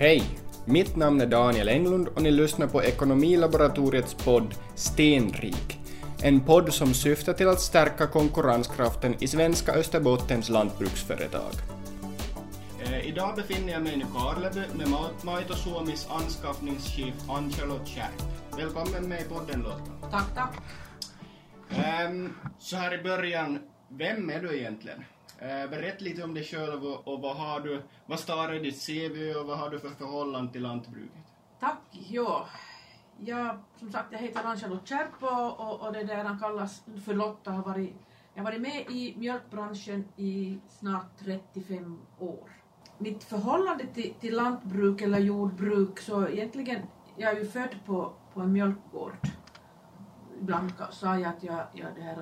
Hej! Mitt namn är Daniel Englund och ni lyssnar på Ekonomilaboratoriets podd Stenrik. En podd som syftar till att stärka konkurrenskraften i svenska Österbottens lantbruksföretag. Eh, idag befinner jag mig i Nykarleby med Maito Suomis anskaffningschef Ann-Charlotte Kärp. Välkommen med i podden Lotta. Tack, tack. Um, så här i början, vem är du egentligen? Eh, berätta lite om dig själv och, och vad har du, vad står i ditt CV och vad har du för förhållande till lantbruket? Tack, ja. Jag, som sagt, jag heter Ann-Charlotte och, och, och det där han kallas för Lotta har varit, jag har varit med i mjölkbranschen i snart 35 år. Mitt förhållande till, till lantbruk eller jordbruk så egentligen, jag är ju född på, på en mjölkgård ibland sa jag att jag, jag det här,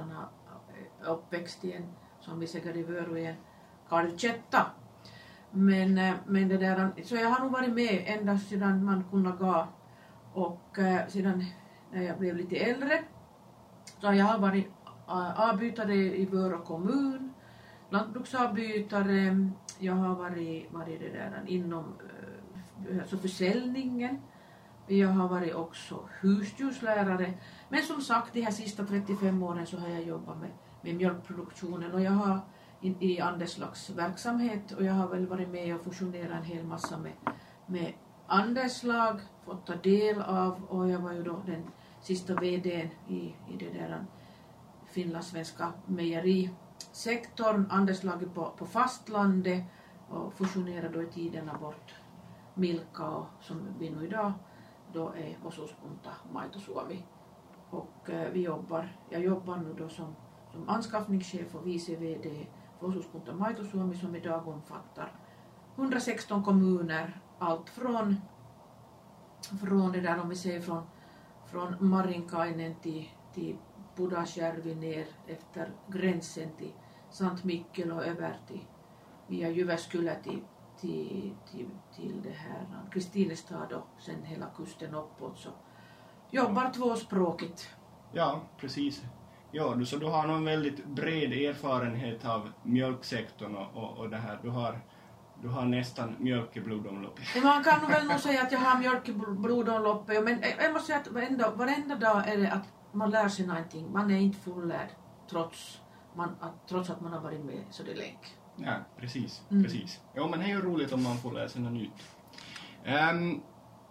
är uppväxt i en, som vi säkert i Vörå, en kalvkätta. Men, eh, men det där, så jag har nog varit med ända sedan man kunde gå. Och eh, sedan när jag blev lite äldre så jag har varit eh, avbytare i Vörå kommun, lantbruksavbytare, jag har varit, varit det där inom alltså försäljningen, jag har varit också husdjurslärare. Men som sagt, de här sista 35 åren så har jag jobbat med, med mjölkproduktionen. Och jag har in, i Anderslags verksamhet och jag har väl varit med och fusionerat en hel massa med, med Anderslag, fått ta del av och jag var ju då den sista VDn i, i det där finlandssvenska mejerisektorn, Anderslaget på, på fastlandet och fusionerade då i tiderna bort Milka och som vi nu idag då är osuuskunta Maito Suomi. Och eh, vi jobbar, jag jobbar nu då som, som anskaffningschef och vice VD för osuuskunta Maitosuomi som idag omfattar 116 kommuner, allt från, från det där om vi säger från, från Marinkainen till, till Pudasjärvi ner efter gränsen till Sankt Mikkel och över till via Jyväskylä till, till, till, till det här Kristinestad och sen hela kusten uppåt så jobbar tvåspråkigt. Ja, precis. Ja, du, så du har nog en väldigt bred erfarenhet av mjölksektorn och, och, och det här. Du har, du har nästan mjölk i blodomloppet. Man kan väl nog säga att jag har mjölk i blodomloppet, men jag måste säga att varenda, varenda dag är det att man lär sig någonting. Man är inte fullärd trots, man, att, trots att man har varit med så det är länge. Ja, precis. Mm. precis. Ja, men det är ju roligt om man får lära sig något nytt. Um,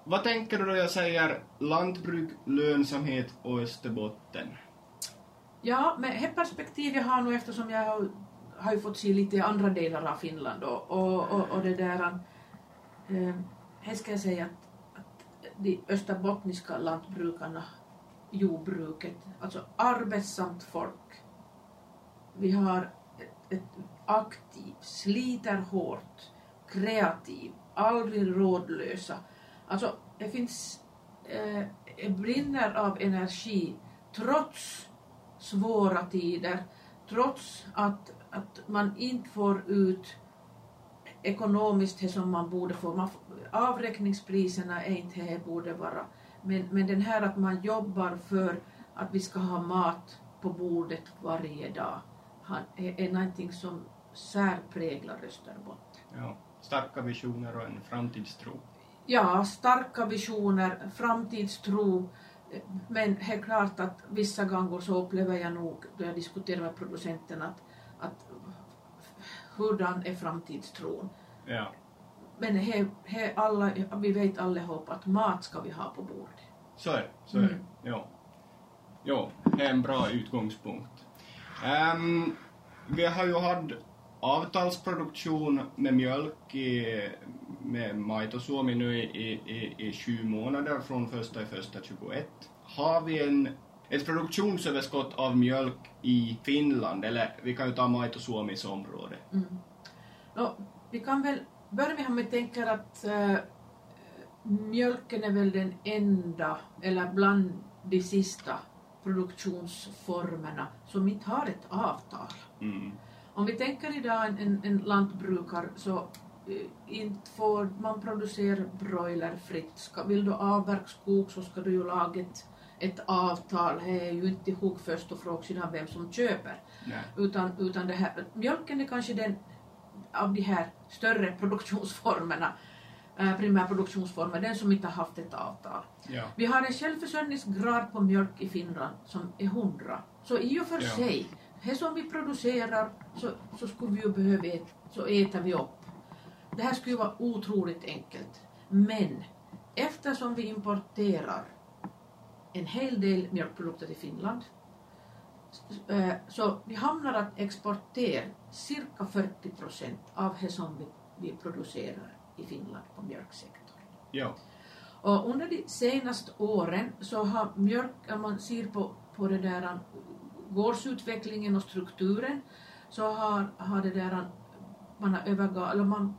vad tänker du då jag säger lantbruk, lönsamhet och Österbotten? Ja, med det perspektiv jag har nu eftersom jag har, har ju fått se lite andra delar av Finland och, och, och, och det där, eh, här ska jag säga att, att de österbottniska lantbrukarna, jordbruket, alltså arbetsamt folk, vi har ett, ett aktivt, sliter hårt, kreativ, aldrig rådlösa, Alltså, det finns, eh, brinner av energi trots svåra tider, trots att, att man inte får ut ekonomiskt det som man borde få. Man, avräkningspriserna är inte det borde vara. Men, men den här att man jobbar för att vi ska ha mat på bordet varje dag är, är någonting som särpräglar Österbotten. Ja, starka visioner och en framtidstro ja, starka visioner, framtidstro, men helt klart att vissa gånger så upplever jag nog, då jag diskuterar med producenten, att, att hurdan är framtidstron? Ja. Men he, he alla, vi vet allihop att mat ska vi ha på bordet. Så är det, så är det. Mm. Ja. Jo, det är en bra utgångspunkt. Um, vi har ju haft avtalsproduktion med mjölk i, med Maito Suomi nu i, i, i sju månader från första i första 21. Har vi en, ett produktionsöverskott av mjölk i Finland, eller vi kan ju ta Maito Suomis område. Mm. No, vi kan väl börja med att vi tänker att äh, mjölken är väl den enda, eller bland de sista produktionsformerna som inte har ett avtal. Mm. Om vi tänker idag en, en, lantbrukare så eh, inte får man producera broiler fritt. Ska, vill du avverka skog så ska du ju laga ett, ett avtal. Det är ju inte ihop först och fråga vem som köper. Utan, utan det här, mjölken är kanske den av de här större produktionsformerna eh, primärproduktionsformer, den som inte har haft ett avtal. Ja. Vi har en självförsörjningsgrad på mjölk i Finland som är 100. Så i och för Ja. sig, det som vi producerar så, så skulle vi ju behöva äta, så äter vi upp. Det här skulle ju vara otroligt enkelt. Men eftersom vi importerar en hel del mjölkprodukter till Finland eh, så vi hamnar att exportera cirka 40 procent av det som vi, vi producerar i Finland på mjölksektorn. Ja. Och under de senaste åren så har mjölk, om man ser på, på det där gårdsutvecklingen och strukturen, så har, har det där man har övergått, eller man,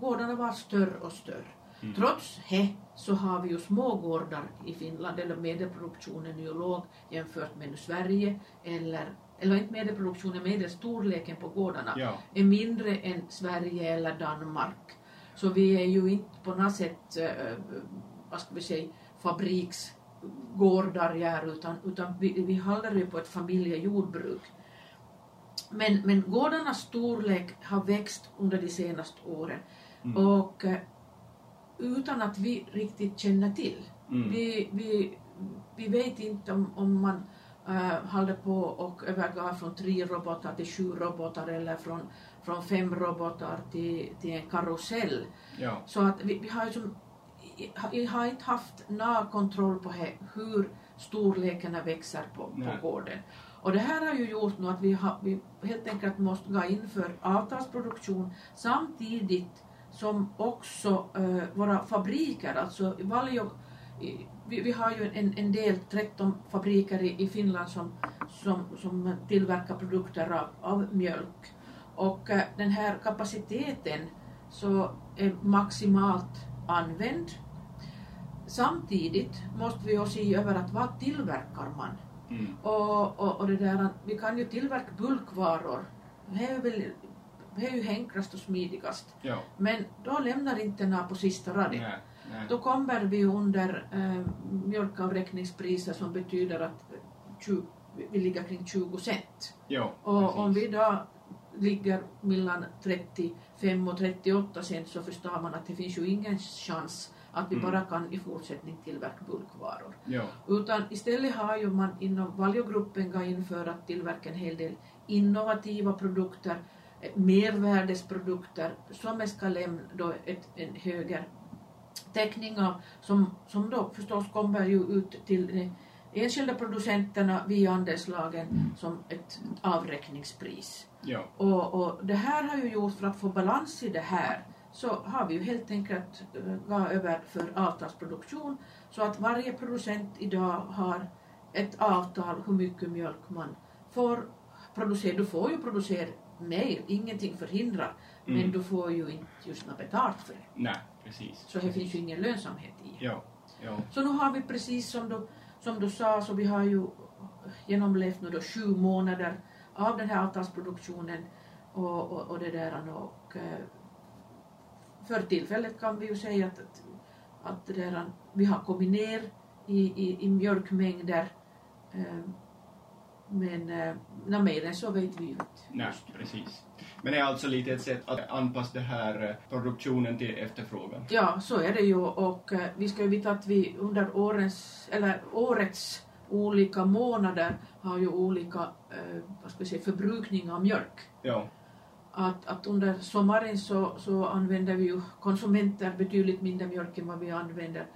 gårdarna var större och större. Mm. Trots det så har vi ju små gårdar i Finland, eller medelproduktionen är ju låg jämfört med Sverige, eller, eller inte medelproduktionen, medelstorleken på gårdarna Ja. är mindre än Sverige eller Danmark. Så vi är ju inte på något sätt, eh, vad ska vi säga, fabriksgårdar här, utan, utan vi, vi håller ju på ett familjejordbruk. Men, men gårdarnas storlek har växt under de senaste åren Mm. och eh, utan att vi riktigt känner till. Mm. Vi, vi, vi vet inte om, om man uh, håller på och övergår från tre robotar till sju robotar eller från, från fem robotar till, till en karusell. Ja. Så att vi, vi har ju som, vi har inte haft någon kontroll på hur storlekarna växer på, Nej. på gården. Och det här har ju gjort nu att vi, har, vi helt enkelt måste gå in för avtalsproduktion samtidigt som också eh, våra fabriker, alltså Valjo, i- vi, vi har ju en, en del, 13 fabriker i, i Finland som, som, som tillverkar produkter av, av mjölk. Och eh, den här kapaciteten så är maximalt använd. Samtidigt måste vi ju se över att vad tillverkar man? Mm. Och, och, och det där, vi kan ju tillverka bulkvaror. Det är, väl, det är ju enklast och smidigast. Ja. Men då lämnar inte några på sista raden. Då kommer vi under eh, mjölkavräkningspriser som betyder att 20, vi ligger kring 20 cent. Ja. Och om precis. vi då ligger mellan 35 och 38 cent så förstår man att det finns ju ingen chans att vi Mm. bara kan i fortsättning tillverka bulkvaror. Ja. Utan istället har ju man inom Valjogruppen gått in för att tillverka en hel del innovativa produkter, eh, mervärdesprodukter som ska lämna då ett, en högre täckning av, som, som då förstås kommer ju ut till de enskilda producenterna via andelslagen som ett avräkningspris. Ja. Och, och det här har ju gjort för att få balans i det här så har vi ju helt enkelt eh, gått över för avtalsproduktion så att varje producent idag har ett avtal hur mycket mjölk man får producera. Du får ju producera mer, ingenting förhindrar, men Mm. du får ju inte just något betalt för det. Nej, precis. Så det finns ju ingen lönsamhet i det. Ja. Ja. Så nu har vi precis som du, som du sa, så vi har ju genomlevt nu då sju månader av den här avtalsproduktionen och, och, och det där och eh, för tillfället kan vi ju säga att, att, att det där, vi har kommit ner i, i, i mjölkmängder eh, men eh, mer än så vet vi ju inte. Nej, precis. Men det är alltså lite ett sätt att anpassa det här eh, produktionen till efterfrågan. Ja, så är det ju och vi ska ju veta att vi under årens, eller årets olika månader har ju olika eh, vad ska vi säga, förbrukning av mjölk. Ja. Att, att under sommaren så, så använder vi ju konsumenter betydligt mindre mjölk än vad vi använder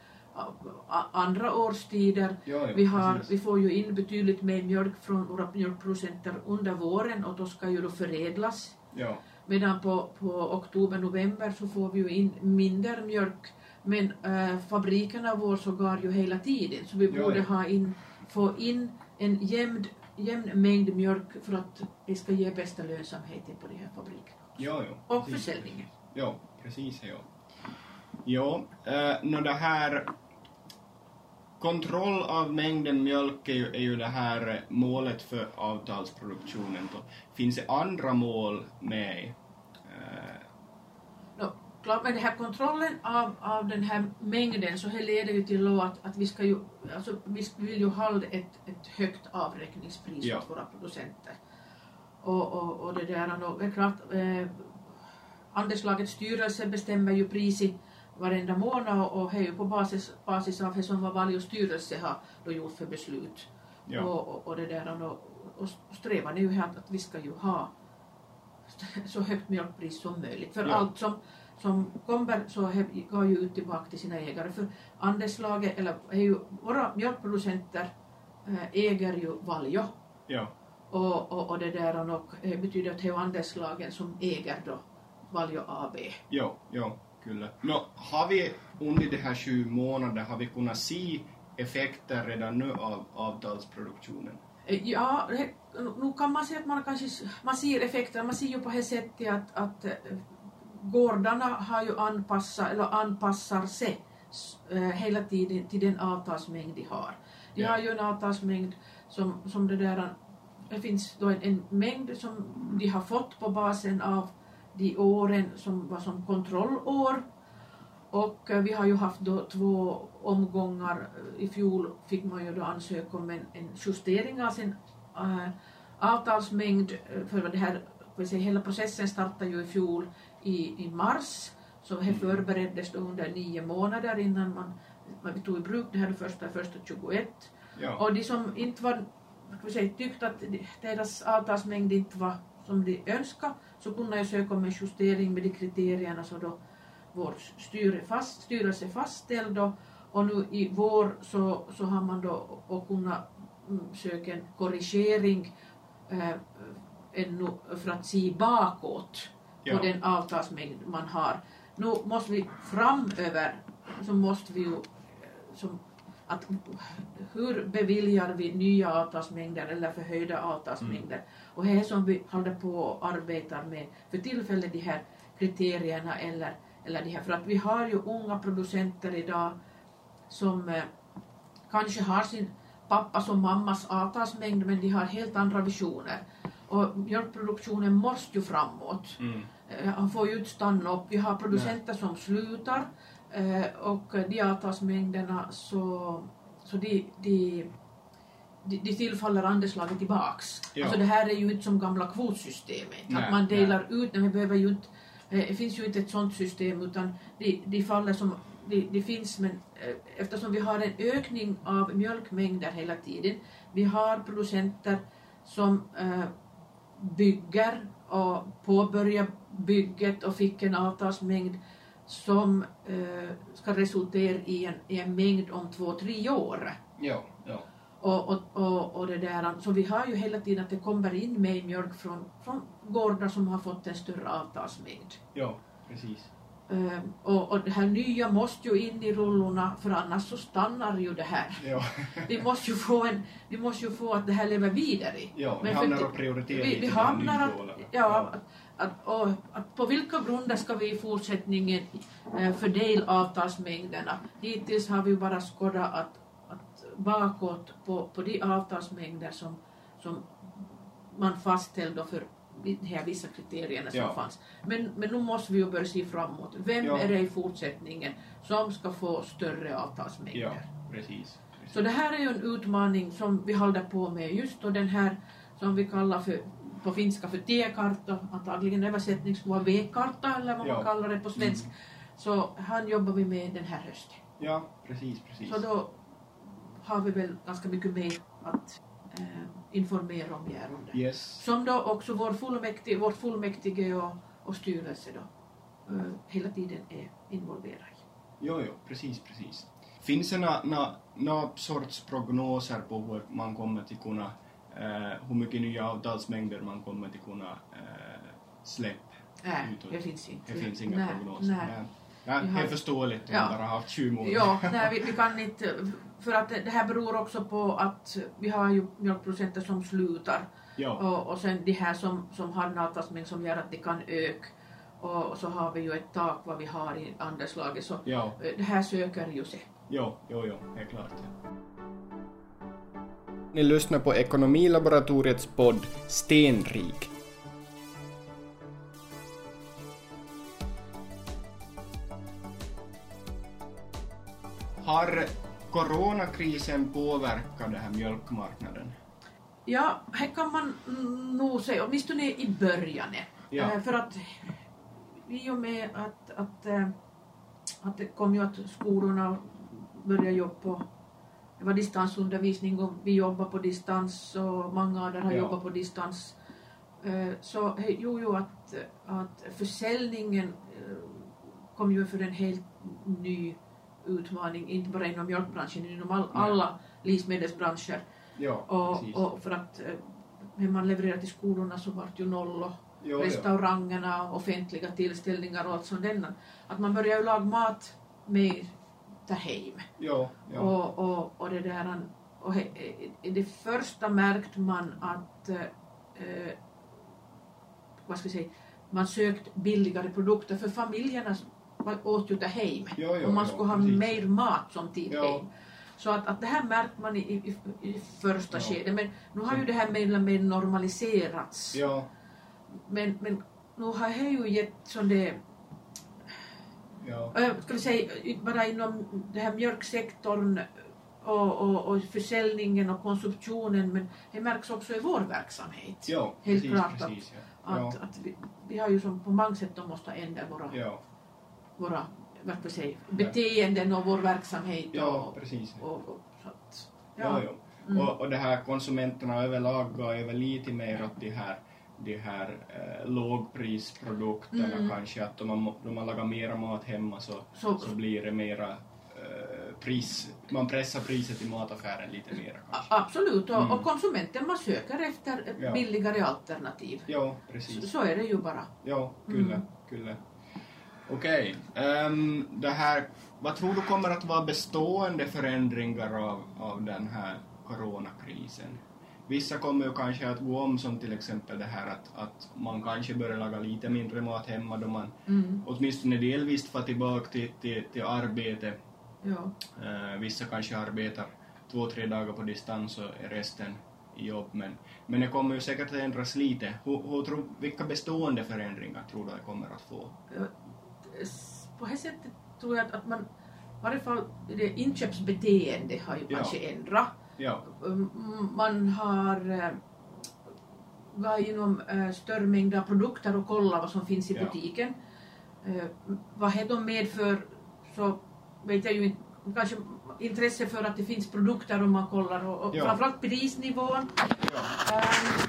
andra årstider. Ja, ja, Vi, har, precis. vi får ju in betydligt mer mjölk från våra mjölkproducenter under våren och då ska ju då förädlas. Ja. Medan på, på oktober, november så får vi ju in mindre mjölk. Men äh, fabrikerna går ju hela tiden så vi borde ha in, få in en jämn, jämn mängd mjölk för att det ska ge bästa lönsamheten på de här fabrikerna. Ja, ja. Och försäljningen. Ja, precis. Ja. Ja, eh, nå det här kontroll av mängden mjölk är ju, är ju det här målet för avtalsproduktionen. Finns det andra mål med? Eh, No, klart, men den här kontrollen av, av den här mängden så här leder ju till att, att vi ska ju, alltså vi vill ju hålla ett, ett högt avräkningspris Ja. åt våra producenter. Och, och, och det där, och det är klart, eh, Andelslagets styrelse bestämmer ju priset varenda månad och, det är ju på basis, basis av det som vad Valjo styrelse har då gjort för beslut. Ja. Och, och, och det där och, och strävan är ju här att, att vi ska ju ha så högt mjölkpris som möjligt. För Ja. allt som, som kommer så går ju ut tillbaka till sina ägare. För andelslaget, eller är ju, våra mjölkproducenter äh, äger ju Valjo. Ja. Och, och, och det där och det betyder att det är andelslagen som äger då Valjo AB. Jo, jo, kyllä. No, har vi under de här sju månaderna, har vi kunnat se effekter redan nu av avtalsproduktionen? Eh, Ja, nu kan man säga att man kanske man ser effekterna, man ser ju på det sättet att, att eh, gårdarna har ju anpassat, eller anpassar sig eh, hela tiden till den avtalsmängd de har. De Ja. har ju en avtalsmängd som, som det där, det finns då en, en mängd som de har fått på basen av de åren som var som kontrollår. Och eh, vi har ju haft då två omgångar. I fjol fick man ju då ansöka om en, en justering av sin äh, avtalsmängd. eh, För det här, hela processen startade ju i fjol i, i mars. Så det förbereddes då under nio månader innan man, man tog i bruk det här första, första 21. Ja. Och de som inte var, ska vi säga, tyckte att de- deras avtalsmängd inte var som de önskade så kunde jag söka om en justering med de kriterierna som då vår styre fast, styrelse fastställde och nu i vår så, så har man då och kunnat mm, söka en korrigering eh, ännu för att se bakåt Ja. på den avtalsmängd man har. Nu måste vi framöver så måste vi ju eh, som att hur beviljar vi nya avtalsmängder eller förhöjda avtalsmängder? Och det är som vi håller på och arbetar med för tillfället de här kriterierna eller, eller de här, för att vi har ju unga producenter idag som eh, kanske har sin pappas och mammas avtalsmängd men de har helt andra visioner. Och mjölkproduktionen måste ju framåt. Mm. Eh, Han får ju inte stanna upp. Vi har producenter som slutar eh, och de avtalsmängderna så, så de, de, de, de tillfaller andelslaget tillbaks. Ja. Alltså det här är ju inte som gamla kvotsystemet. Nej, att man nej. delar ut, nej, vi behöver ju inte, eh, det finns ju inte ett sånt system utan de, de faller som de, de finns men eftersom vi har en ökning av mjölkmängder hela tiden, vi har producenter som bygger och påbörjar bygget och fick en avtalsmängd som eh, ska resultera i en, i en mängd om två, tre år. Ja, ja. Och, och, och, och det där, så vi har ju hela tiden att det kommer in mer mjölk från, från gårdar som har fått en större avtalsmängd. Ja, precis. Eh, och, och det här nya måste ju in i rullorna för annars så stannar ju det här. Ja, Vi måste ju få, en, vi måste ju få att det här lever vidare. ja vi Men för hamnar och prioriterar vi, vi hamnar att, nyhålen. ja, att, och, att på vilka grunder ska vi i fortsättningen eh, fördela avtalsmängderna? Hittills har vi bara skådat att, att bakåt på, på de avtalsmängder som, som man fastställde för de här vissa kriterierna som Ja. fanns. Men, men nu måste vi ju börja se framåt. Vem Ja. är det i fortsättningen som ska få större avtalsmängder? Ja, precis. precis. Så det här är ju en utmaning som vi håller på med just och den här som vi kallar för på finska för tiekarta, antagligen översättning skulle vara vägkarta eller vad man kallar det på svenska. Så han jobbar vi med den här hösten. Ja, precis, precis. Så då har vi väl ganska mycket mer att informera om Järunda. Yes. Som då också vår fullmäktige, vårt fullmäktige och, och styrelse då eh, hela tiden är involverade i. Jo, jo, precis, precis. Finns det några nå, nå sorts prognoser på hur man kommer till kunna, eh, hur mycket nya avtalsmängder man kommer till kunna eh, släppa Nej, utåt? det finns inte. Det finns inga Nej, prognoser. nej. Nej. Nej, det har- är förståeligt, vi Ja. har bara haft 20 månader. Ja, nej, vi, vi kan inte, för att det det här beror också på att vi har ju mjölkproducenter som slutar ja. och, och sen de här som, som har en avtalsmängd som gör att de kan öka och så har vi ju ett tak vad vi har i andelslaget så Ja, eh, det här söker ju sig. jo, jo, jo, helt klart. Ja. Ni lyssnar på Ekonomilaboratoriets podd Stenrik. Har coronakrisen påverkat den här mjölkmarknaden? Ja, här kan man nog säga, åtminstone i början. Ja. Eh, För att i och med att, att, eh, att det kom ju att skolorna började jobba på det var distansundervisning och vi jobbar på distans och många andra har Ja. jobbat på distans. Eh, Så gjorde ju att, att försäljningen kom ju för en helt ny utmaning, inte bara inom mjölkbranschen, inom all, alla livsmedelsbranscher. Ja, Och, och för att eh, när man levererar till skolorna så vart ju noll och jo, restaurangerna, offentliga tillställningar och allt sånt där. Att man börjar ju laga mat mer där hem. Jo, jo. Och, och, och det där, och i det första märkte man att eh, eh, vad ska jag säga, man sökt billigare produkter för familjerna åt ju där hem. Jo, jo, och man skulle ha precis. mer mat som tid Ja. hem. Så att, att det här märkte man i, i, i första Ja. skedet. Men nu har ju det här mer mer normaliserats. Ja, Men, men nu har det ju gett sån det ja. Ska vi säga, bara inom den här mjölksektorn och, och, och försäljningen och konsumtionen, men det märks också i vår verksamhet. Jo, Helt precis, klart precis. Ja. Att, att vi, vi har ju som på många sätt måste ändra våra, Ja, våra vad ska säga, beteenden och vår verksamhet. ja, och, precis. och, och, så att, Ja, jo. Mm. Och, och det här konsumenterna överlag går över lite mer åt de här, de här eh, lågprisprodukterna Mm. kanske, att om man, om man lagar mera mat hemma så, Så- så blir det mera eh, pris, man pressar priset i mataffären lite kanske. Absolut, och, Mm. och konsumenten man söker efter Ja. billigare alternativ. Jo, Så, precis. så är det ju bara. Jo, kyllä, Mm. kyllä. Okej, ehm, det här, vad tror du kommer att vara bestående förändringar av, av den här coronakrisen? Vissa kommer ju kanske att gå om som till exempel det här att, att man kanske börjar laga lite mindre mat hemma då man Mm. åtminstone delvis får tillbaka till, till, till arbete. Ja. Eh, vissa kanske arbetar två, tre dagar på distans och är resten i jobb. Men, men det kommer ju säkert att ändras lite. Hur, hur vilka bestående förändringar tror du det kommer att få? S- på det sättet tror jag att, man, i varje fall det inköpsbeteende har ju Ja. kanske ändrat. Ja, Um, Man har gått igenom äh, större mängder produkter och kollat vad som finns i Ja. butiken. Äh, vad är de medför så vet jag ju inte. Kanske intresse för att det finns produkter om man kollar och, och Ja. framförallt prisnivån. ja, Ehm,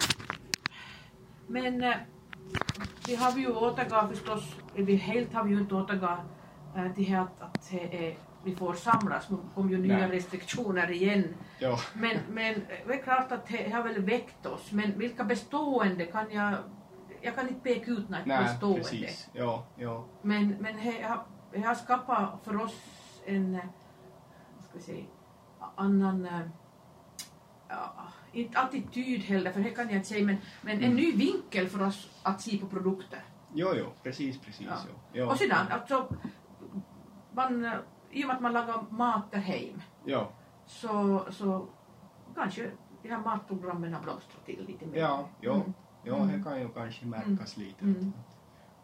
Men eh, vi har ju återgått förstås, vi helt har vi ju inte återgått eh, till här att, att det är, vi får samlas. Nu kom ju nya Nej. restriktioner igen. ja, Men, men eh, det är klart att det har väl väckt oss. Men vilka bestående kan jag... Jag kan inte peka ut något nej, bestående. precis. Ja, ja, Men, men det har, det har skapat för oss en, eh, vad ska vi säga, annan, eh, ja, inte attityd heller, för det kan jag inte säga, men, men en Mm. ny vinkel för oss att se på produkter. jo, jo, precis, precis. Ja. Jo. Och sedan, alltså, man, i och med att man lagar mat där hem, Ja, så, så kanske de här matprogrammen har blomstrat till lite mer. ja, jo, Mm. Mm. det kan ju kanske märkas lite. Mm.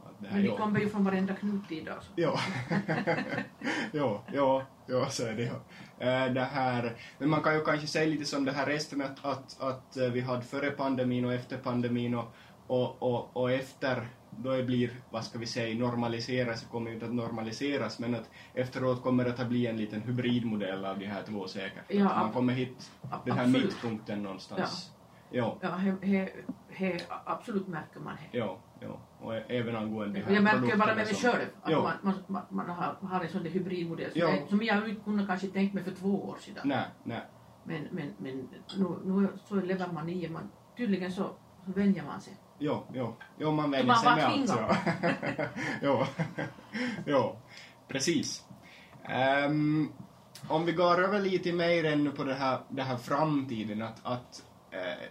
Att, att det här, Men jo. kommer ju från varenda knut idag. Så. Ja, ja, ja, ja, så är det ja. Eh, Det här, men man kan ju kanske säga lite som det här resten att, att, att eh, vi hade före pandemin och efter pandemin och, och, och, och efter då det blir, vad ska vi säga, normaliseras, det kommer ju inte att normaliseras, men att efteråt kommer det att bli en liten hybridmodell av de här två säkert. Ja, Att man kommer hit den här mittpunkten någonstans. Ja. Ja, he, he, he, absolut märker man det. Ja, ja, och även angående här jag märker bara med mig själv att Ja. man, man, man, har, har en sån där hybridmodell som, Ja. jag, som jag inte kunde kanske tänkt mig för två år sedan. Nej, nej. Men, men, men nu, nu så lever man i man, tydligen så, så vänjer man sig. Jo, jo, jo man vänjer sig med allt. Ja. jo. jo, precis. Ehm, om vi går över lite mer ännu på det här, det här framtiden, att, att eh,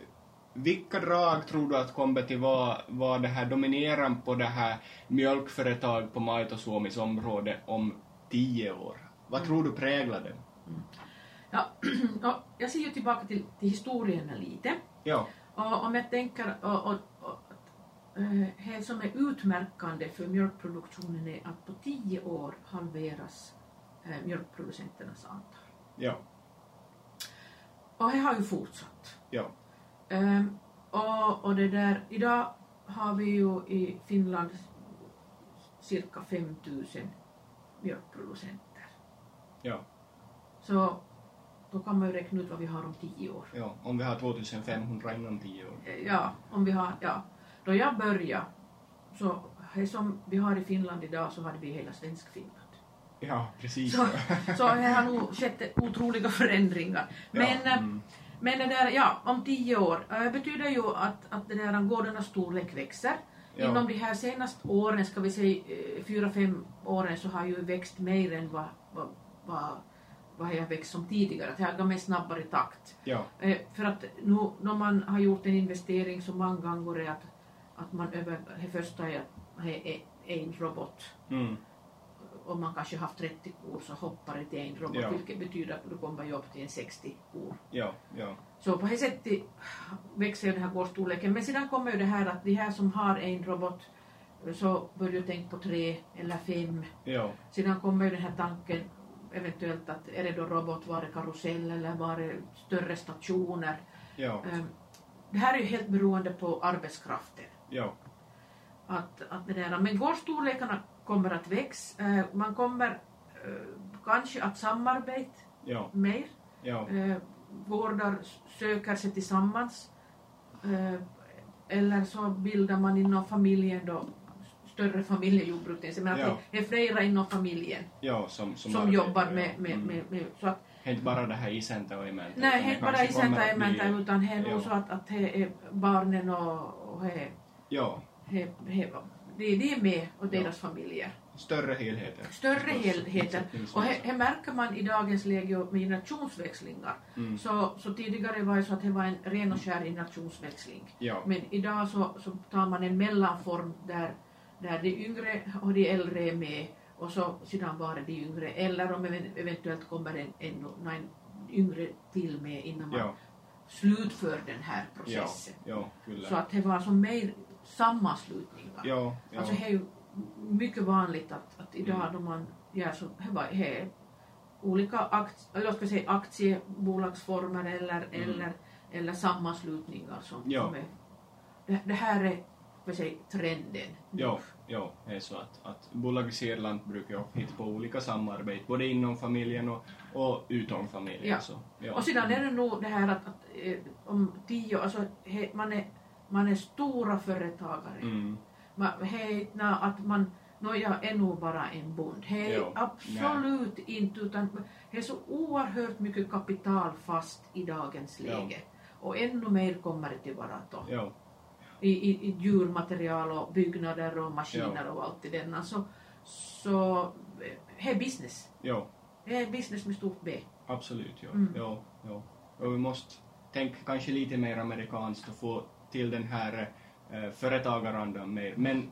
vilka drag tror du att kommer till vara var det här dominerande på det här mjölkföretag på Maito Suomis område om tio år? Vad tror du präglar det? Ja, och jag ser ju tillbaka till, till historien lite. Ja, Och om jag tänker, och, och, och, eh, det som är utmärkande för mjölkproduktionen är att på tio år halveras eh, mjölkproducenternas antal. ja, Och det har ju fortsatt. ja, Ehm, och, och det där, idag har vi ju i Finland cirka 5000 mjölkproducenter. Ja, Så då kan man ju räkna ut vad vi har om tio år. ja. Om vi har 2500 inom 10 år. Eh, Ja, om vi har, ja. Då jag började, så det som vi har i Finland idag så hade vi hela Svensk-Finland. Ja, precis. Så, så det har nog skett otroliga förändringar. Men, ja. eh, mm. Men det där, ja, om tio år äh, betyder ju att, att det där gårdarnas storlek växer. Ja. Inom de här senaste åren, ska vi säga eh, fyra, fem åren, så har ju växt mer än vad, vad, vad, vad jag växt som tidigare. Det har gått med snabbare takt. ja, Eh, för att nu när man har gjort en investering så många gånger är att, att man över, det första är det är en robot. mm. Om man kanske haft 30 kor så hoppar det till en robot Ja. vilket betyder att du kommer ju upp till en 60 kor. ja, ja, Så på det sättet växer ju den här gårdsstorleken. Men sedan kommer ju det här att de här som har en robot så börjar du tänka på tre eller fem. ja, Sedan kommer ju den här tanken eventuellt att är det då robot, var det karusell eller var det större stationer? ja, Ehm, Det här är ju helt beroende på arbetskraften. ja, Att, att det där, men gårdsstorlekarna kommer att växa. Eh, Man kommer eh, kanske att samarbeta ja, mer. ja, Eh, Gårdar söker sig tillsammans. Eller så bildar man inom familjen då större familjejordbruk. Menar Ja. det är flera inom familjen ja, som, som, som, jobbar med, med, Mm. med, med så att är inte bara det här isäntä och emäntä. Nej, inte bara isäntä bli- emäntä utan det är nog så att, att det är barnen och, och det, Ja, det, det, det, de är med och Ja. deras familjer. större helheter. Större helheter. Och det, märker man i dagens läge med generationsväxlingar. Mm. Så, så tidigare var det så att det var en ren och skär generationsväxling. Ja, Men idag så, så tar man en mellanform där, där de yngre och de äldre är med och så sedan bara de yngre. Eller om even- eventuellt kommer en, en, en yngre till med innan man ja, slutför den här ja, processen. ja, kyllä. Så att det var som mer sammanslutningar. ja, ja, Alltså det är ju mycket vanligt att, att idag Mm. då man gör så, det är olika akt, eller ska jag säga, aktiebolagsformer eller, Mm. eller, eller sammanslutningar som, Ja. som är, det, det här är vad säger, trenden. ja, ja, det är så att, att bolagiserad lantbruk är hitta på olika samarbete, både inom familjen och, och utom familjen. Ja. Så, ja. Och sedan är det nog det här att, att eh, om tio, alltså he, man, är, man är stora företagare. Mm, Man, he, är inte att man, no, jag är nog bara en bond. Jo, absolut inte, utan det är så oerhört mycket kapital fast i dagens Ja. läge. Och ännu mer kommer det till vara då. I, i, i djurmaterial och byggnader och maskiner och allt i denna. Så, så det är business. ja, Det är business med stort B. absolut. Ja, Mm. ja, ja. Och vi måste tänka kanske lite mer amerikanskt och få till den här eh, företagarandan mer. Men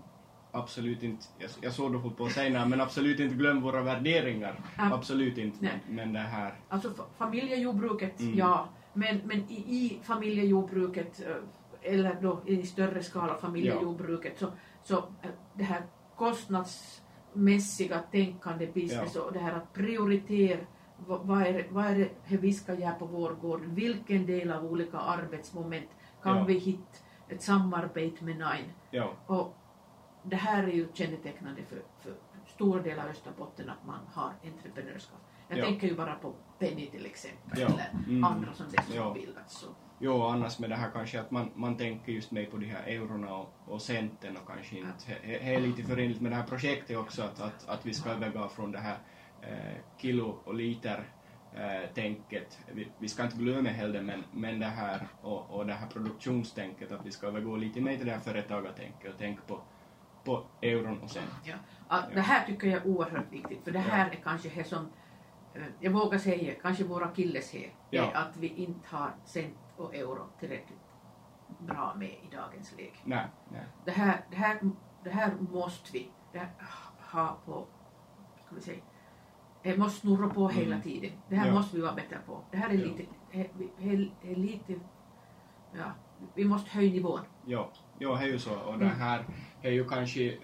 absolut inte, jag, jag såg höll på nej, men absolut inte glöm våra värderingar. Ja. Absolut inte. Nej. Men, det här, Alltså fa- familjejordbruket, Mm. ja. Men, men i, i familjejordbruket eh, eller då i större skala familjejordbruket så, så eh, det här kostnadsmässiga tänkande business och det här att prioritera vad, är, det- vad är det vi ska göra på vår gård, vilken del av olika arbetsmoment kan Ja. vi hitta ett samarbete med Nine. ja, Och det här är ju kännetecknande för, för stora delar av Österbotten att man har entreprenörskap. Jag Ja. tänker ju bara på Penny till exempel Ja. eller Mm. andra som det som Ja. bildats. Så. Jo, annars med det här kanske att man, man tänker just mer på de här eurona och, och centen och kanske inte. Det det är lite förenligt med det här projektet också att, att, att vi ska övergå från det här eh, kilo och liter eh, tänket. Vi, vi ska inte glömma heller men, men det här och, och det här produktionstänket att vi ska övergå lite mer till det här företagartänket och tänka på, på euron och cent. Ja. Att Det här tycker jag är oerhört viktigt för det här är kanske det som eh, jag vågar säga, kanske våra akilleshäl, Ja. att vi inte har cent och euro tillräckligt bra med i dagens läge. Nej, nej. det här, det här, det här måste vi det här, ha på, ska vi säga, det måste snurra på hela Mm. tiden. Det här Ja. måste vi vara bättre på. Det här är Ja. lite, är lite, ja, vi måste höja nivån. Jo, jo, det är ju så. Och det Mm. här är ju kanske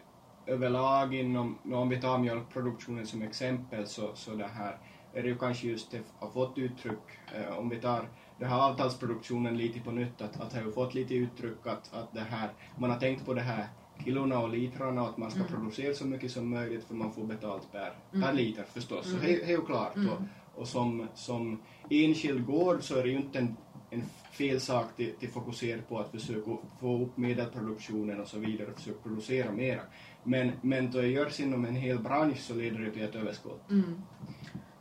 överlag inom, om vi tar mjölkproduktionen som exempel, så, så det här är det ju kanske just det har fått uttryck, eh, om vi tar det här avtalsproduktionen lite på nytt, att, att det har ju fått lite uttryck att, att det här, man har tänkt på det här kilona och litrarna och att man ska Mm. producera så mycket som möjligt för man får betalt per, Mm. per liter förstås. Så Mm. det det är ju klart. Mm. Och, och som, som enskild gård så är det ju inte en, en fel sak till, till fokusera på att försöka få upp medelproduktionen och så vidare och försöka producera mera. Men, men då det görs inom en hel bransch så leder det till ett överskott. Mm.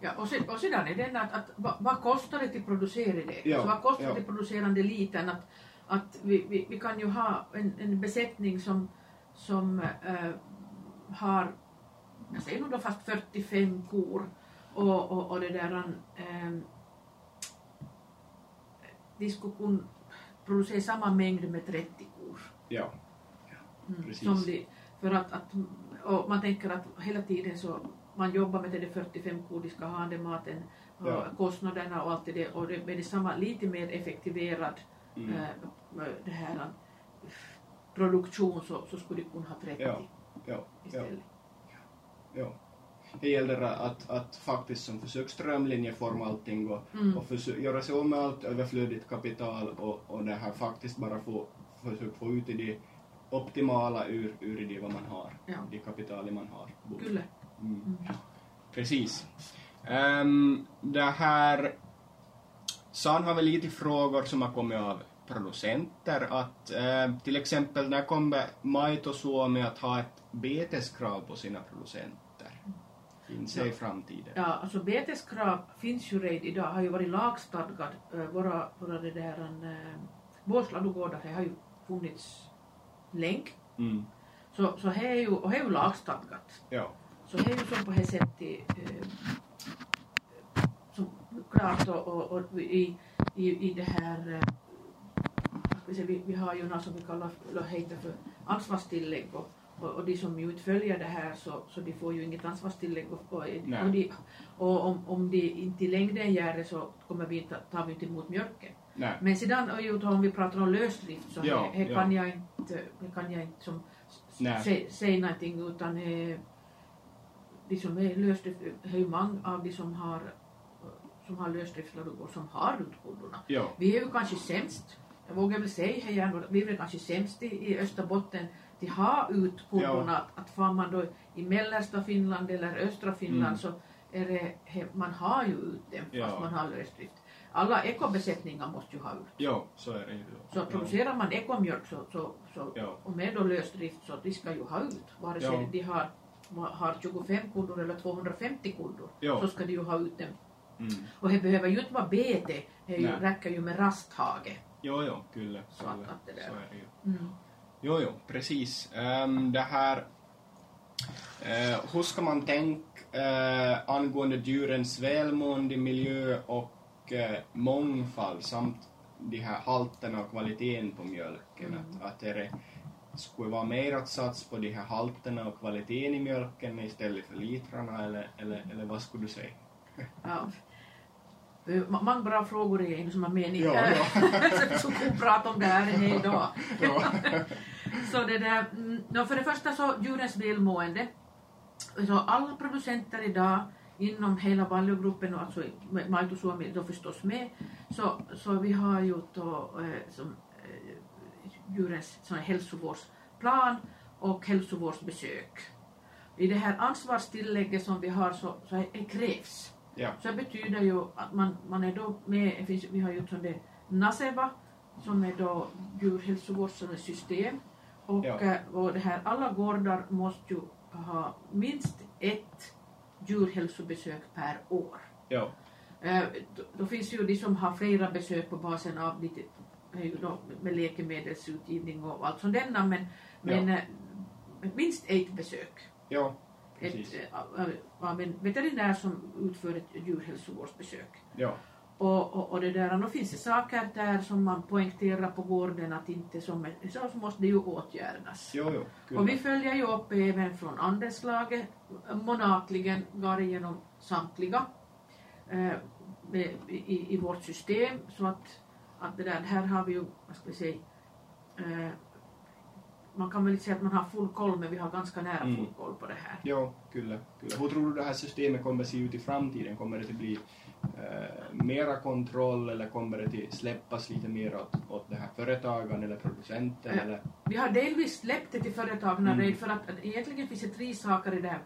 Ja, och, sen, och sedan är den att, att vad, vad kostar det till att producera det? Ja, alltså, vad kostar ja. det producerande liten? Att, att vi, vi, vi kan ju ha en, en besättning som, som eh, har, jag säger nog då fast 45 kor och, och, och det där eh, de skulle kunna producera samma mängd med 30 kor. Ja, Mm, Precis. Som de, för att, att och man tänker att hela tiden så man jobbar med det där 45 kor, de ska ha den maten, och Ja. kostnaderna och allt det och det, med detsamma lite mer effektiverad mm. eh, det här produktion så, så skulle de kunna ha 30 Ja, ja, ja. istället. Ja. Det gäller att, att faktiskt som försöka strömlinjeforma allting och, Mm. och försöka göra sig av med allt överflödigt kapital och, och det här faktiskt bara få, försöka få ut i det optimala ur, ur det vad man har, Ja. det kapital man har. Mm. Mm. Precis. Um, det här... San har väl lite frågor som har kommit av producenter att eh, till exempel när kommer Maito Suomi att ha ett beteskrav på sina producenter? Finns det i framtiden? Ja, alltså beteskrav finns ju redan idag, har ju varit lagstadgad. Eh, Våra, våra det där, eh, båsladugårdar det har ju funnits länge. Mm. Så, så det är ju, och det är ju lagstadgat. Ja. Så det är ju som på det sättet eh, som klart och, och, och i, i, i det här eh, vi, vi, har ju något som vi kallar heter för ansvarstillägg och, och, och de som ju inte följer det här så, så de får ju inget ansvarstillägg och, och, de, och om, om de inte i längden gör det så kommer vi inte, tar vi inte emot mjölken. Nej. Men sedan om vi pratar om lösdrift så Ja, det, det ja. kan jag inte, kan jag inte som Nej. säga säg någonting utan eh, de som är lösdrift, ju många av de som har som har lösdriftslådor som har utkodorna. Ja. Vi är ju kanske sämst, jag vågar väl säga här ändå, vi är väl kanske sämst i, i Österbotten till ha ut kodorna, att, att far man då i mellersta Finland eller östra Finland Mm. så är det, man har ju ut dem fast Ja. man har lösdrift. Alla ekobesättningar måste ju ha ut. Ja, så är det ju. Så ja. producerar man ekomjölk så, så, så, Ja. och med då lösdrift så de ska ju ha ut, vare sig Ja. de har, har 25 kodor eller 250 kodor, Ja. så ska de ju ha ut dem. Mm. Och det behöver ju inte vara bete, det ju, räcker ju med rasthage. Jo, jo, kyllä. Så att- kyllä. att det där- Så är det ju. Mm. Jo, jo, precis. Ehm, det här... Uh, hur ska man tänka eh, angående djurens välmående, miljö och eh, mångfald samt de här halterna och kvaliteten på mjölken? Mm. Att, att är det skulle vara mer att satsa på de här halterna och kvaliteten i mjölken istället för litrarna eller, eller, eller vad skulle du säga? Ja. Eh, Många bra frågor är en som har mening. Ja, ja. så kan prata om det här en hel dag. Ja. Så det där, mm, no, för det första så djurens välmående. Så alla producenter idag inom hela Vallögruppen och alltså Maito Suomi då förstås med så, så vi har ju då eh, som eh, djurens sån här hälsovårdsplan och hälsovårdsbesök. I det här ansvarstillägget som vi har så, så det krävs. Ja. Så det betyder ju att man, man är då med, finns, vi har gjort det NASEVA som är då djurhälsovårdssystem och, Ja. eh, och det här, alla gårdar måste ju ha minst ett djurhälsobesök per år. Ja. Eh, då, då finns ju de som har flera besök på basen av lite då med läkemedelsutgivning och allt där men, men eh, minst ett besök Ja, precis. eh, av, en veterinär som utför ett djurhälsovårdsbesök. Ja. Och, och, och det där, då finns det saker där som man poängterar på gården att inte som så, måste det ju åtgärdas. Jo, jo. Och vi följer ju upp även från andelslaget månatligen, går igenom samtliga eh, i, i vårt system så att, att det där, här har vi ju, vad ska vi säga, eh, man kan väl inte säga att man har full koll men vi har ganska nära Mm. full koll på det här. Jo, kyllä, kyllä. Hur tror du det här systemet kommer att se ut i framtiden? Kommer det att bli eh, mera kontroll eller kommer det till släppas lite mer åt, åt det här företagen eller producenten? Ja. Eller? Vi har delvis släppt det till företagen Mm. för att, att egentligen finns det tre saker i det här.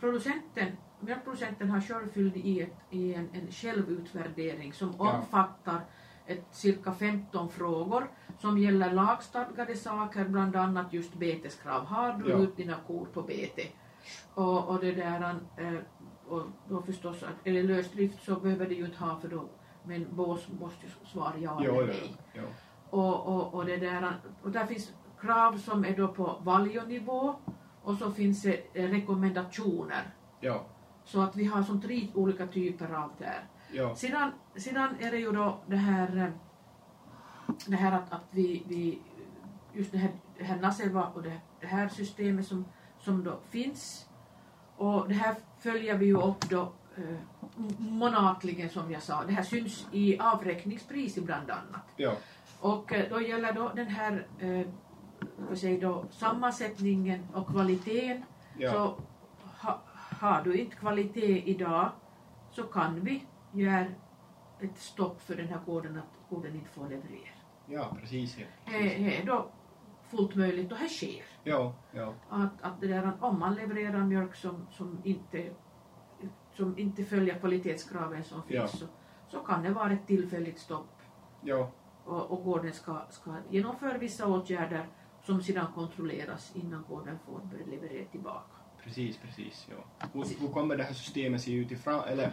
Producenten, mjölkproducenten har själv fyllt i, ett, i en, en självutvärdering som Ja. omfattar ett, cirka 15 frågor som gäller lagstadgade saker, bland annat just beteskrav. Har du Ja. ut dina kor på bete? Och, och det där, eh, och då förstås, att är det lösdrift så behöver det ju inte ha för då, men bås måste ju svara ja eller nej. jo. Och, och, och, det där, och där finns krav som är då på valjonivå och så finns det rekommendationer. Ja, Så att vi har som tre olika typer av det här. Ja, Sedan, sedan är det ju då det här, eh, det här att, att vi, vi just det här, det här Naseva och det, det här systemet som, som då finns. Och det här följer vi ju upp då eh, månatligen som jag sa. Det här syns i avräkningspris bland annat. ja, Och eh, då gäller då den här eh, vad säger då, sammansättningen och kvaliteten. ja, Så ha, har du inte kvalitet idag så kan vi göra ett stopp för den här gården att gården inte får leverera. ja, precis. Ja, Det det är då fullt möjligt och det sker. ja, ja, Att, att det där, om man levererar mjölk som, som, inte, som inte följer kvalitetskraven som finns Ja. så, så kan det vara ett tillfälligt stopp ja, och, och gården ska, ska genomföra vissa åtgärder som sedan kontrolleras innan gården får börja leverera tillbaka. Precis, precis. Ja. Hur, hur kommer det här systemet se ut i fram... Eller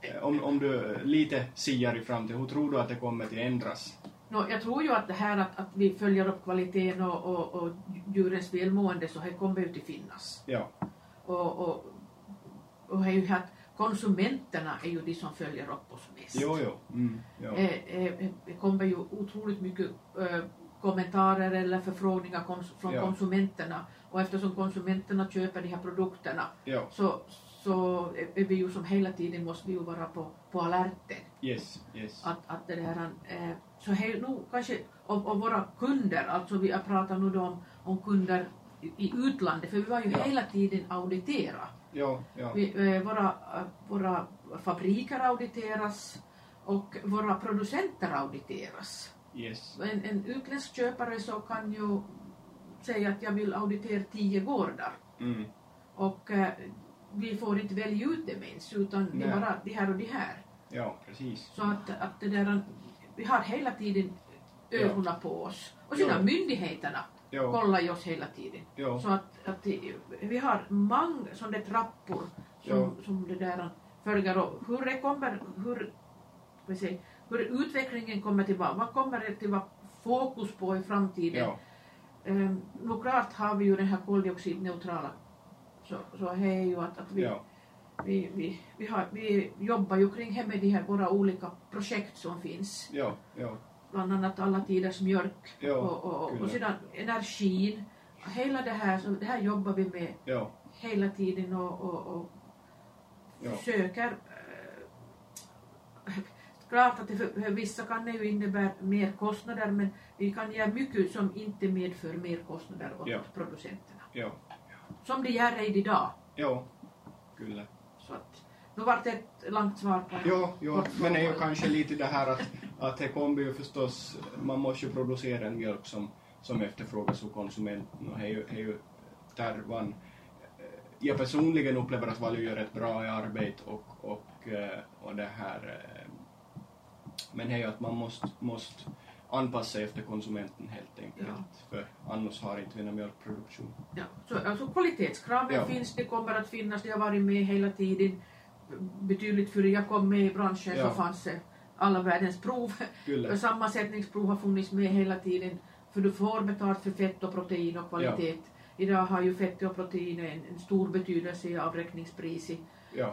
eh, om, om du lite siar i framtiden, hur tror du att det kommer att ändras? Nå, jag tror ju att det här att, att vi följer upp kvaliteten och, och, och djurens välmående så här kommer ju att finnas. Ja, Och, och, och ju att konsumenterna är ju de som följer upp oss mest. jo, jo. Mm, ja, Eh, eh, Det kommer ju otroligt mycket eh, kommentarer eller förfrågningar kons- från Ja. konsumenterna och eftersom konsumenterna köper de här produkterna ja, så, så är vi ju som hela tiden måste vi ju vara på, på alerten. yes, yes. Att, att det där, eh, så här, nu kanske, och, och våra kunder, alltså vi pratar nu då om, om kunder i, i utlandet, för vi var ju Ja. hela tiden auditera. Ja, ja, Vi, eh, våra, eh, våra fabriker auditeras och våra producenter auditeras. yes. En, en utländsk köpare så kan ju säga att jag vill auditera tio gårdar Mm, och eh, vi får inte välja ut dem ens utan det är Nej. bara de här och de här. ja, precis. Så att, att det där, vi har hela tiden ögonen på oss. Och sedan Ja. myndigheterna Ja, kollar ju oss hela tiden. ja, Så att, att vi har många sådana trappor som, Ja. som det där följer och hur det kommer, hur, vad säger, hur utvecklingen kommer till vara, vad kommer det till vara fokus på i framtiden? ja, Nog klart har vi ju den här koldioxidneutrala så, så det är ju att, att vi, ja, vi, vi, vi, har, vi jobbar ju kring här med de här våra olika projekt som finns. ja, ja, Bland annat alla tiders mjölk Ja, och, och, och, och sedan energin. Hela det här, så det här jobbar vi med ja, hela tiden och, och, och Ja. försöker. Klart att för, för vissa kan det ju innebära mer kostnader men vi kan göra mycket som inte medför mer kostnader åt Ja. producenterna. ja, Som det gör redan idag. ja, kyllä. Så att, nu var det ett långt svar på Jo, jo, men det är ju kanske lite det här att, att det kommer ju förstås, man måste ju producera en mjölk som, som efterfrågas av konsumenten och det är ju, det är ju där man, eh, jag personligen upplever att Value gör ett bra arbete och, och, eh, och det här, eh, men det är ju att man måste, måste anpassa sig efter konsumenten helt enkelt, Ja. för annars har inte vi någon mjölkproduktion. Ja, så, alltså kvalitetskraven Ja. finns, det kommer att finnas, det har varit med hela tiden. Betydligt före jag kom med i branschen Ja. så fanns det alla världens prov. Sammansättningsprov har funnits med hela tiden för du får betalt för fett och protein och kvalitet. Idag har ju fett och protein en, en stor betydelse i avräkningspriset.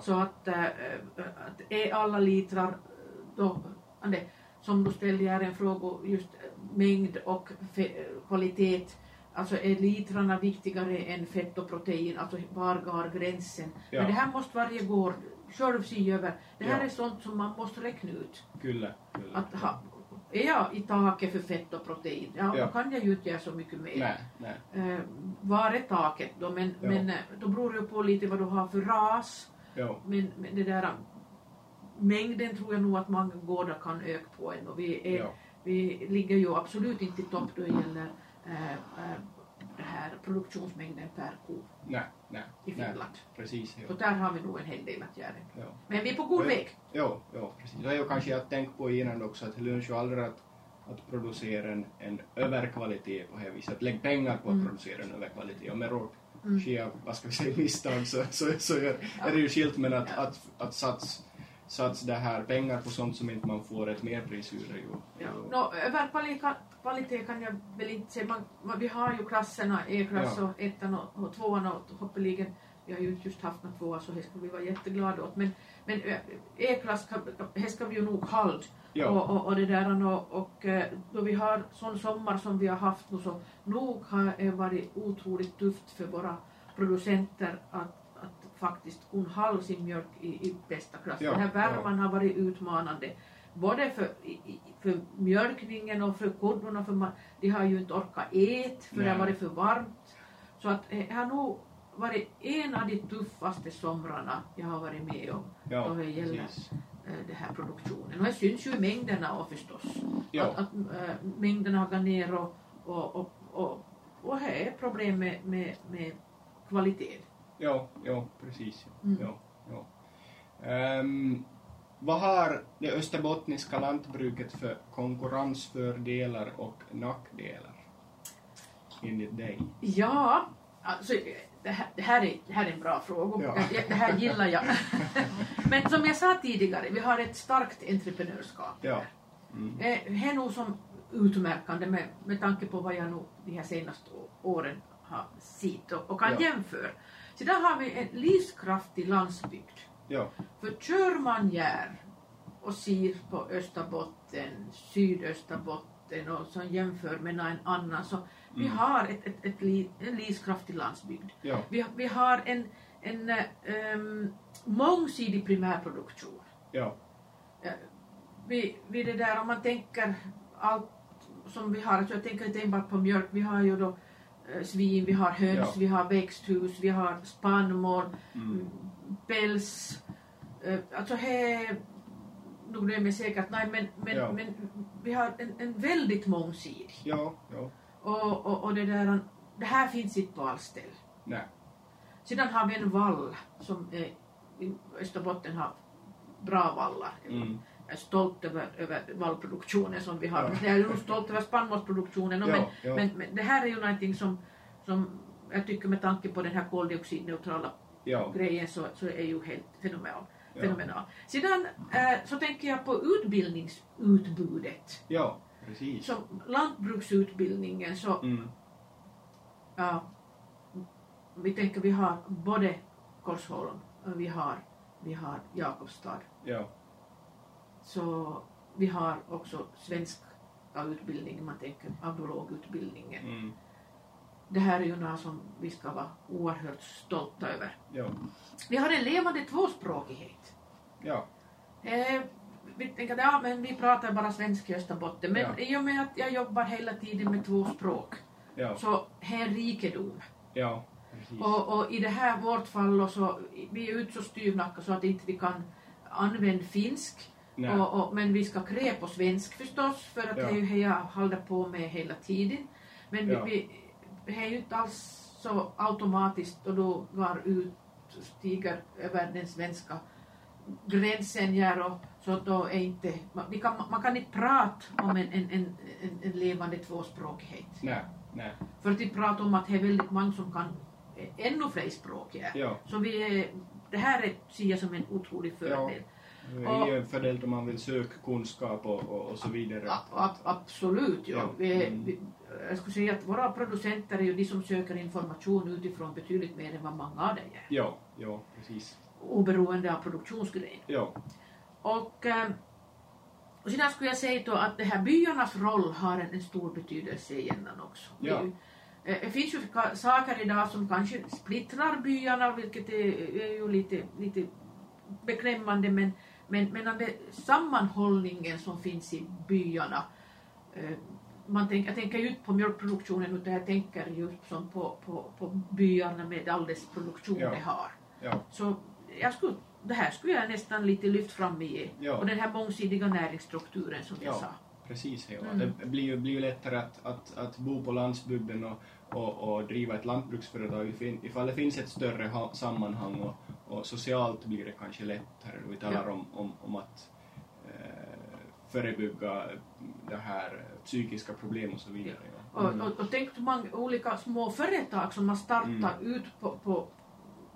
Så att, äh, att är alla litrar då, som du ställde här en fråga just mängd och kvalitet Alltså är litrarna viktigare än fett och protein, alltså var går gränsen? Ja. Men det här måste varje gård själv se över. Det här Ja. är sånt som man måste räkna ut. kyllä, kyllä. Att ha, är jag i taket för fett och protein, ja, Ja. då kan jag ju inte göra så mycket mer. Nej, nej, Eh, var är taket då? Men, Ja. men eh, då beror det ju på lite vad du har för ras. ja, Men, men det där, mängden tror jag nog att många gårdar kan öka på än och vi, är, Ja. vi ligger ju absolut inte i topp då det gäller eh, det här produktionsmängden per ko Nej, nej. i nej. Finland. Precis, Så ja. där har vi nog en hel del att göra. ja. Men vi är på god Ja. väg. Jo, jo, precis. Det är ju kanske jag tänkt på innan också att det lönar sig aldrig att, att producera en, en överkvalitet på det här viset. Lägg pengar på att Mm. producera en överkvalitet. Om jag råkar Mm. ske vad ska vi säga, misstag så, så, så är, är det ju skilt men att, Ja. att, att sats, sats det här pengar på sånt som inte man får ett merpris ur. Ja. Nå, överkvalitet kvalitet kan jag väl inte säga. Man, vi har ju klasserna E-klass Ja. och ettan och, och tvåan och hoppeligen. Vi har ju just haft några tvåa så det ska vi vara jätteglada åt. Men, men E-klass, det ska vi ju nog hålla. Ja. Och, och, och det där och, och då vi har sån sommar som vi har haft nu så nog har det varit otroligt tufft för våra producenter att faktiskt kunna hålla sin mjölk i, i bästa klass. Ja, Den här ja. värmen har varit utmanande både för, för mjölkningen och för kodorna för man, de har ju inte orkat ät för det har Nej. varit för varmt. Så att eh, det har nog varit en av de tuffaste somrarna jag har varit med om ja, då det gäller precis. eh, den här produktionen. Och det syns ju i mängderna och förstås. Ja. Att, att äh, mängderna har gått ner och, och, och, och, och det är problem med, med, med kvalitet. Ja, ja, precis. Mm. Ja, ja. Ehm, vad har det österbottniska lantbruket för konkurrensfördelar och nackdelar? Enligt dig? Ja, alltså det här, det här, är, det här är en bra fråga. Ja. Jag- Det här gillar jag. Men som jag sa tidigare, vi har ett starkt entreprenörskap. Ja. Mm. Eh, Det är nog som utmärkande med, med tanke på vad jag nog de här senaste åren har sett och, och kan Ja. jämföra. Så där har vi en livskraftig landsbygd. Ja, För kör man här och ser på Österbotten, Sydösterbotten och så jämför med en annan så vi Mm. har ett, ett, ett, li- en livskraftig landsbygd. ja, Vi, vi har en, en um, mångsidig primärproduktion. ja, Eh, vi, vi det där, om man tänker allt som vi har, alltså jag tänker inte enbart på mjölk, vi har ju då svin, vi har höns, Ja. vi har växthus, vi har spannmål, mm. päls, eh, alltså här, nog det är mig säkert, nej men, men, Ja. men vi har en, en väldigt mångsidig ja, ja, och, och, och det där, det här finns inte på allt ställe. nej, Sedan har vi en vall som är, Österbotten har bra vallar. mm. Är stolt över, över vallproduktionen som vi har. Ja. Jag är nog stolt över spannmålsproduktionen. Ja, men, ja. Men, men det här är ju någonting som, som jag tycker med tanke på den här koldioxidneutrala grejen så, så är ju helt fenomenal. Fenomenal. Sedan eh, så tänker jag på utbildningsutbudet. ja, precis. Som lantbruksutbildningen så Mm. Ja, vi tänker vi har både Korsholm och vi har, vi har Jakobstad. Ja, Så vi har också svenska utbildning, man tänker agronomutbildningen. mm. Det här är ju något som vi ska vara oerhört stolta över. ja, Vi har en levande tvåspråkighet. ja, Eh, vi tänker ja, men vi pratar bara svenska i Österbotten, men Ja. i och med att jag jobbar hela tiden med två språk ja, så här är rikedom. ja, precis. Och, och i det här vårt fall så, vi är ute så styvnacka så att inte vi kan använda finsk. Och, och, men vi ska krä på svensk förstås för att Ja. det är ju det jag håller på med hela tiden. Men Ja. vi, det är ju inte alls så automatiskt och då går ut, stiger över den svenska gränsen här och så då är inte, man, kan, man kan inte prata om en, en, en, en, levande tvåspråkighet. Nej, nej, För att inte prata om att det är väldigt många som kan ännu fler språk. Ja. ja. Så vi är, det här är, ser jag som en otrolig fördel. Det är ju en fördel om man vill söka kunskap och, och, och så vidare. A, a, absolut. Ja. Ja, Vi, mm. vi, jag skulle säga att våra producenter är ju de som söker information utifrån betydligt mer än vad många av det gör. Ja, ja, precis. Oberoende av produktionsgren. Ja, Och, eh, och sedan skulle jag säga då att det här byarnas roll har en, en stor betydelse igen också. Ja. Det, eh, det finns ju saker idag som kanske splittrar byarna vilket är, är ju lite, lite beklämmande men, men, men den sammanhållningen som finns i byarna eh, man tänk, jag tänker ju inte på mjölkproduktionen utan jag tänker just som på, på, på byarna med all dess produktion Ja. de har. ja, Så jag skulle det här skulle jag nästan lite lyft fram i Ja. och den här mångsidiga näringsstrukturen som jag Ja. sa. Precis, ja. Mm. Det blir ju, blir ju lättare att, att, att bo på landsbygden och, och, och driva ett lantbruksföretag if- ifall det finns ett större ha, sammanhang och, och socialt blir det kanske lättare. Vi talar om, om, om att eh, förebygga det här psykiska problem och så vidare. Ja. Och, och, och tänk hur många olika små företag som har startat ut på, på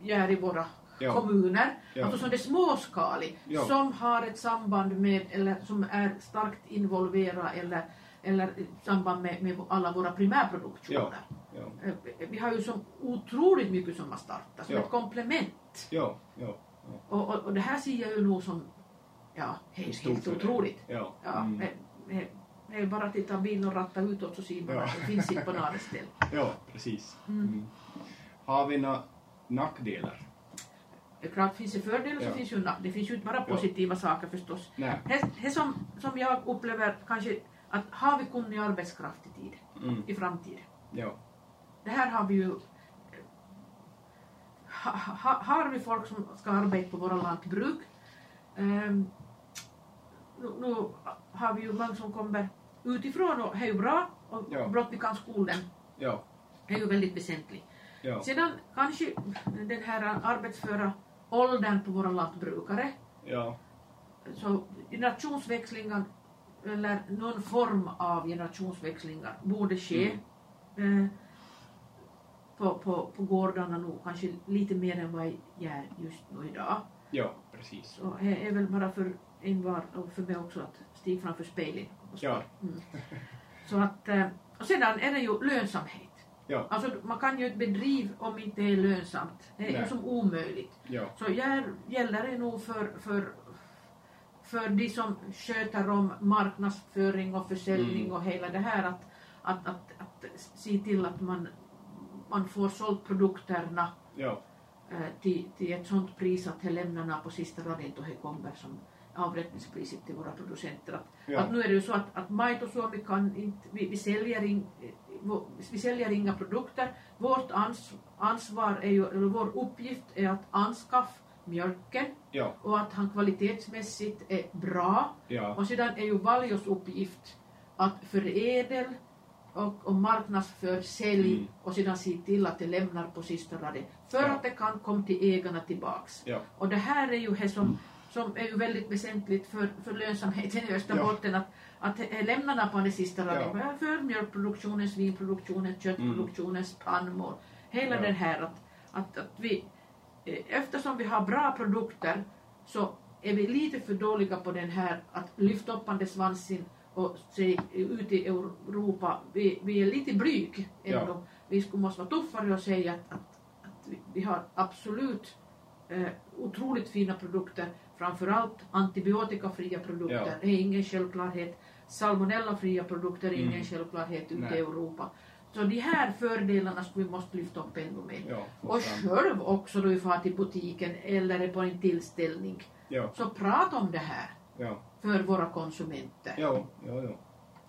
här i våra Mm. Ja. kommuner, Ja. alltså som det är småskalig, Ja. som har ett samband med, eller som är starkt involverade eller, eller samband med, med alla våra primärproduktioner. Ja. Eh, Vi har ju så otroligt mycket som har startat, som Ja. ett komplement. Ja, ja, ja. Och, och, och det här ser jag ju nog som, ja, helt, helt otroligt. Ja. Ja, Mm. det, det är bara att titta bilen och ratta utåt så ser man Ja. att det finns inte på något ställe. ja precis. Mm. Mm. Har vi några nackdelar? Det är klart, finns det fördelar så Ja. finns ju nack- Det finns ju inte bara Ja. positiva saker förstås. Det som, som jag upplever kanske att har vi kunnig arbetskraft i tid, Mm. i framtiden. Ja. Det här har vi ju ha, ha, har vi folk som ska arbeta på våra lantbruk. Um, nu, nu har vi ju många som kommer utifrån och det är ju bra och Ja. blott vi kan skolan Ja. det är ju väldigt väsentligt. Ja. Sedan kanske den här arbetsföra åldern på våra lantbrukare Ja. så generationsväxlingar eller någon form av generationsväxlingar borde ske eh, på, på, på gårdarna nog kanske lite mer än vad jag gör just nu idag. Ja, precis. Så det är väl bara för envar och för mig också att stiga framför spegeln. Ja. Mm. Så att, eh, och sedan är det ju lönsamhet. Ja. Alltså man kan ju inte bedriva om inte det är lönsamt. Det är ju Nej. som omöjligt. Ja. Så här gäller det nog för, för, för de som sköter om marknadsföring och försäljning Mm. och hela det här att, att, att, att se till att man, man får sålt produkterna Ja. eh, till, till ett sånt pris att det lämnar på sista raden då det kommer som avräkningspriset till våra producenter. Att, Ja. att nu är det ju så att, att Maito Suomi kan inte, vi, vi, säljer in, eh, vi säljer inga produkter. Vårt ans, ansvar är ju, eller vår uppgift är att anskaffa mjölken Ja. och att han kvalitetsmässigt är bra. Ja. Och sedan är ju Valjos uppgift att förädel och, och marknadsför, sälj Mm. och sedan se till att det lämnar på sista raden för Ja. att det kan komma till ägarna tillbaks. Ja. Och det här är ju det som, som är ju väldigt väsentligt för, för lönsamheten i Österbotten att, att är lämnarna på den sista raden Ja. för mjölkproduktionen, svinproduktionen, köttproduktionen, spannmål. Hela Ja. den här att, att, att vi eh, eftersom vi har bra produkter så är vi lite för dåliga på den här att lyfta upp svansen och se ut i Europa. Vi, vi är lite blyg ändå. Ja. Vi skulle måste vara tuffare och säga att, att, att vi, vi har absolut eh, otroligt fina produkter. Framförallt antibiotikafria produkter. Ja. Det är ingen självklarhet. Salmonellafria produkter är ingen Mm. självklarhet ute Nej. i Europa. Så de här fördelarna skulle vi måste lyfta upp ännu mer. Ja. Och själv också då vi far till butiken eller är på en tillställning. Ja. Så prata om det här Ja. För våra konsumenter. Ja. Ja. Ja.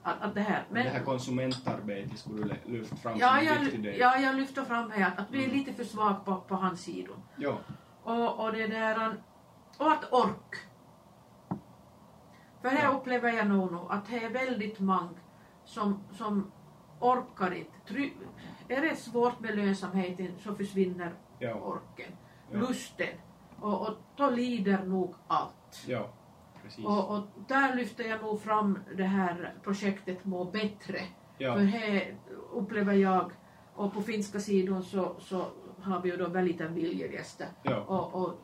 Att, att det här. Men... Det här konsumentarbetet skulle du lyfta fram ja, som en viktig del. ja, jag lyfter fram här att, att vi är Mm. lite för svaga på, på hans sidor. Ja. Och, och det där, och att ork. För här Ja. upplever jag nog nu att det är väldigt många som, som orkar inte. Try, är det svårt med lönsamheten så försvinner Ja. orken, Ja. lusten. Och, och då lider nog allt. Ja. Och, och där lyfter jag nog fram det här projektet Må bättre. Ja. För här upplever jag, och på finska sidan så, så har vi ju då väldigt viljegäster. Ja. Och, och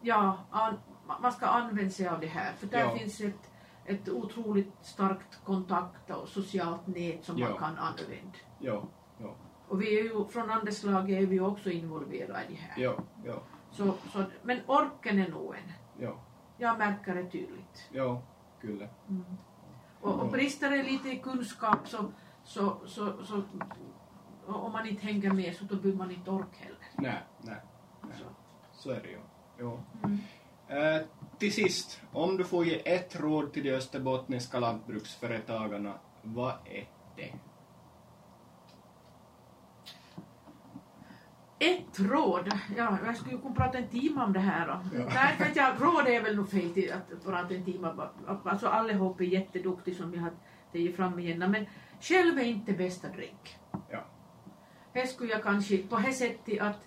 ja, an, man ska använda sig av det här. För där Ja. finns ett, ett otroligt starkt kontakt och socialt nät som Ja. man kan använda. Ja. Ja. Och vi är ju, från andelslaget är vi också involverade i det här. Ja. Ja. Så, så, men orken är nog en. Ja. Jag märker det tydligt. Ja. Kyllä. Mm. Och, och brister det lite i kunskap så, så, så, så om man inte hänger med så då blir man inte ork heller. Nej. Nej. Nej. Så. Så är det ju. Ja. Mm. Eh, till sist, om du får ge ett råd till de österbottniska lantbruksföretagarna, vad är det? Ett råd, ja, jag skulle kunna prata en timme om det här då. Ja. Nej, vet jag, råd är väl nog fel till att, att prata en timme. Alltså allihop är jätteduktiga som jag har tagit fram igen. Men själv är inte bästa drink. Ja. Här skulle jag kanske på det sättet att,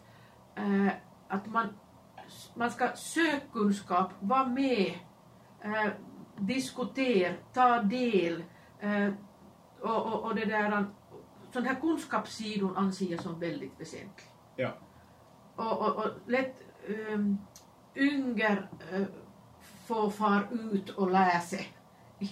eh, att man, man ska söka kunskap, vara med, eh, diskutera, ta del eh, och, och, och det där, sån här kunskapssidor anser jag som väldigt väsentlig. Ja. Och, och, och lätt um, yngre uh, får far ut och sig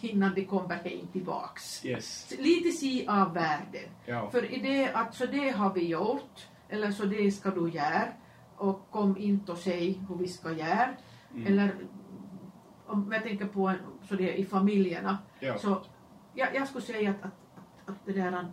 innan de kommer hem tillbaks. Yes. Lite se av världen. Ja. För i det att så det har vi gjort, eller så det ska du göra, och kom inte och säg hur vi ska göra. Mm. Eller om jag tänker på en, så det i familjerna, Ja. så jag, jag skulle säga att, att, att, att det där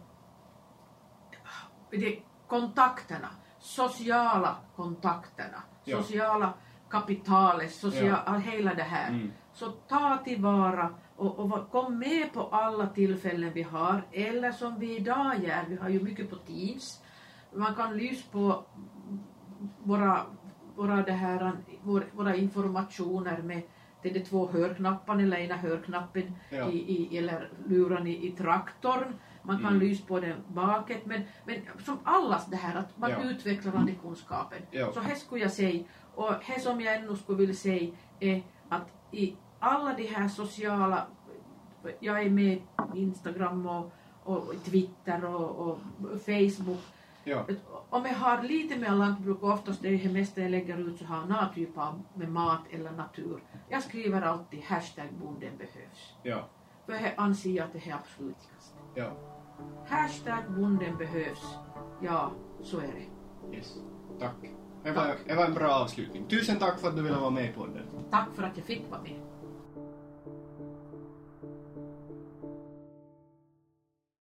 det, kontakterna, sociala kontakterna, Ja. sociala kapitalet, social, hela det här. Mm. Så ta tillvara och, och kom med på alla tillfällen vi har, eller som vi idag gör, vi har ju mycket på Teams. Man kan lyssna på våra, våra, det här, vår, våra informationer med det är de två hörknapparna eller ena hörknappen Ja. i, i, eller luran i, i traktorn. Man kan Mm. lyssna på den baket men, men som allas det här att man Ja. utvecklar den kunskapen. Ja. Så här skulle jag säga och det som jag ännu skulle vilja säga är att i alla de här sociala, jag är med i Instagram och, och Twitter och, och Facebook Ja. om jag har lite mer lantbruk, oftast det är det mesta jag lägger ut så har jag någon typ av med mat eller natur. Jag skriver alltid hashtag bonden behövs. Ja. För jag anser att det är absolut viktigast. Ja. Hashtag bonden behövs. Ja, så är det. Yes. Tack. Det var, Tack. det var en bra avslutning. Tusen tack för att du ville vara med på den. Tack för att jag fick vara med.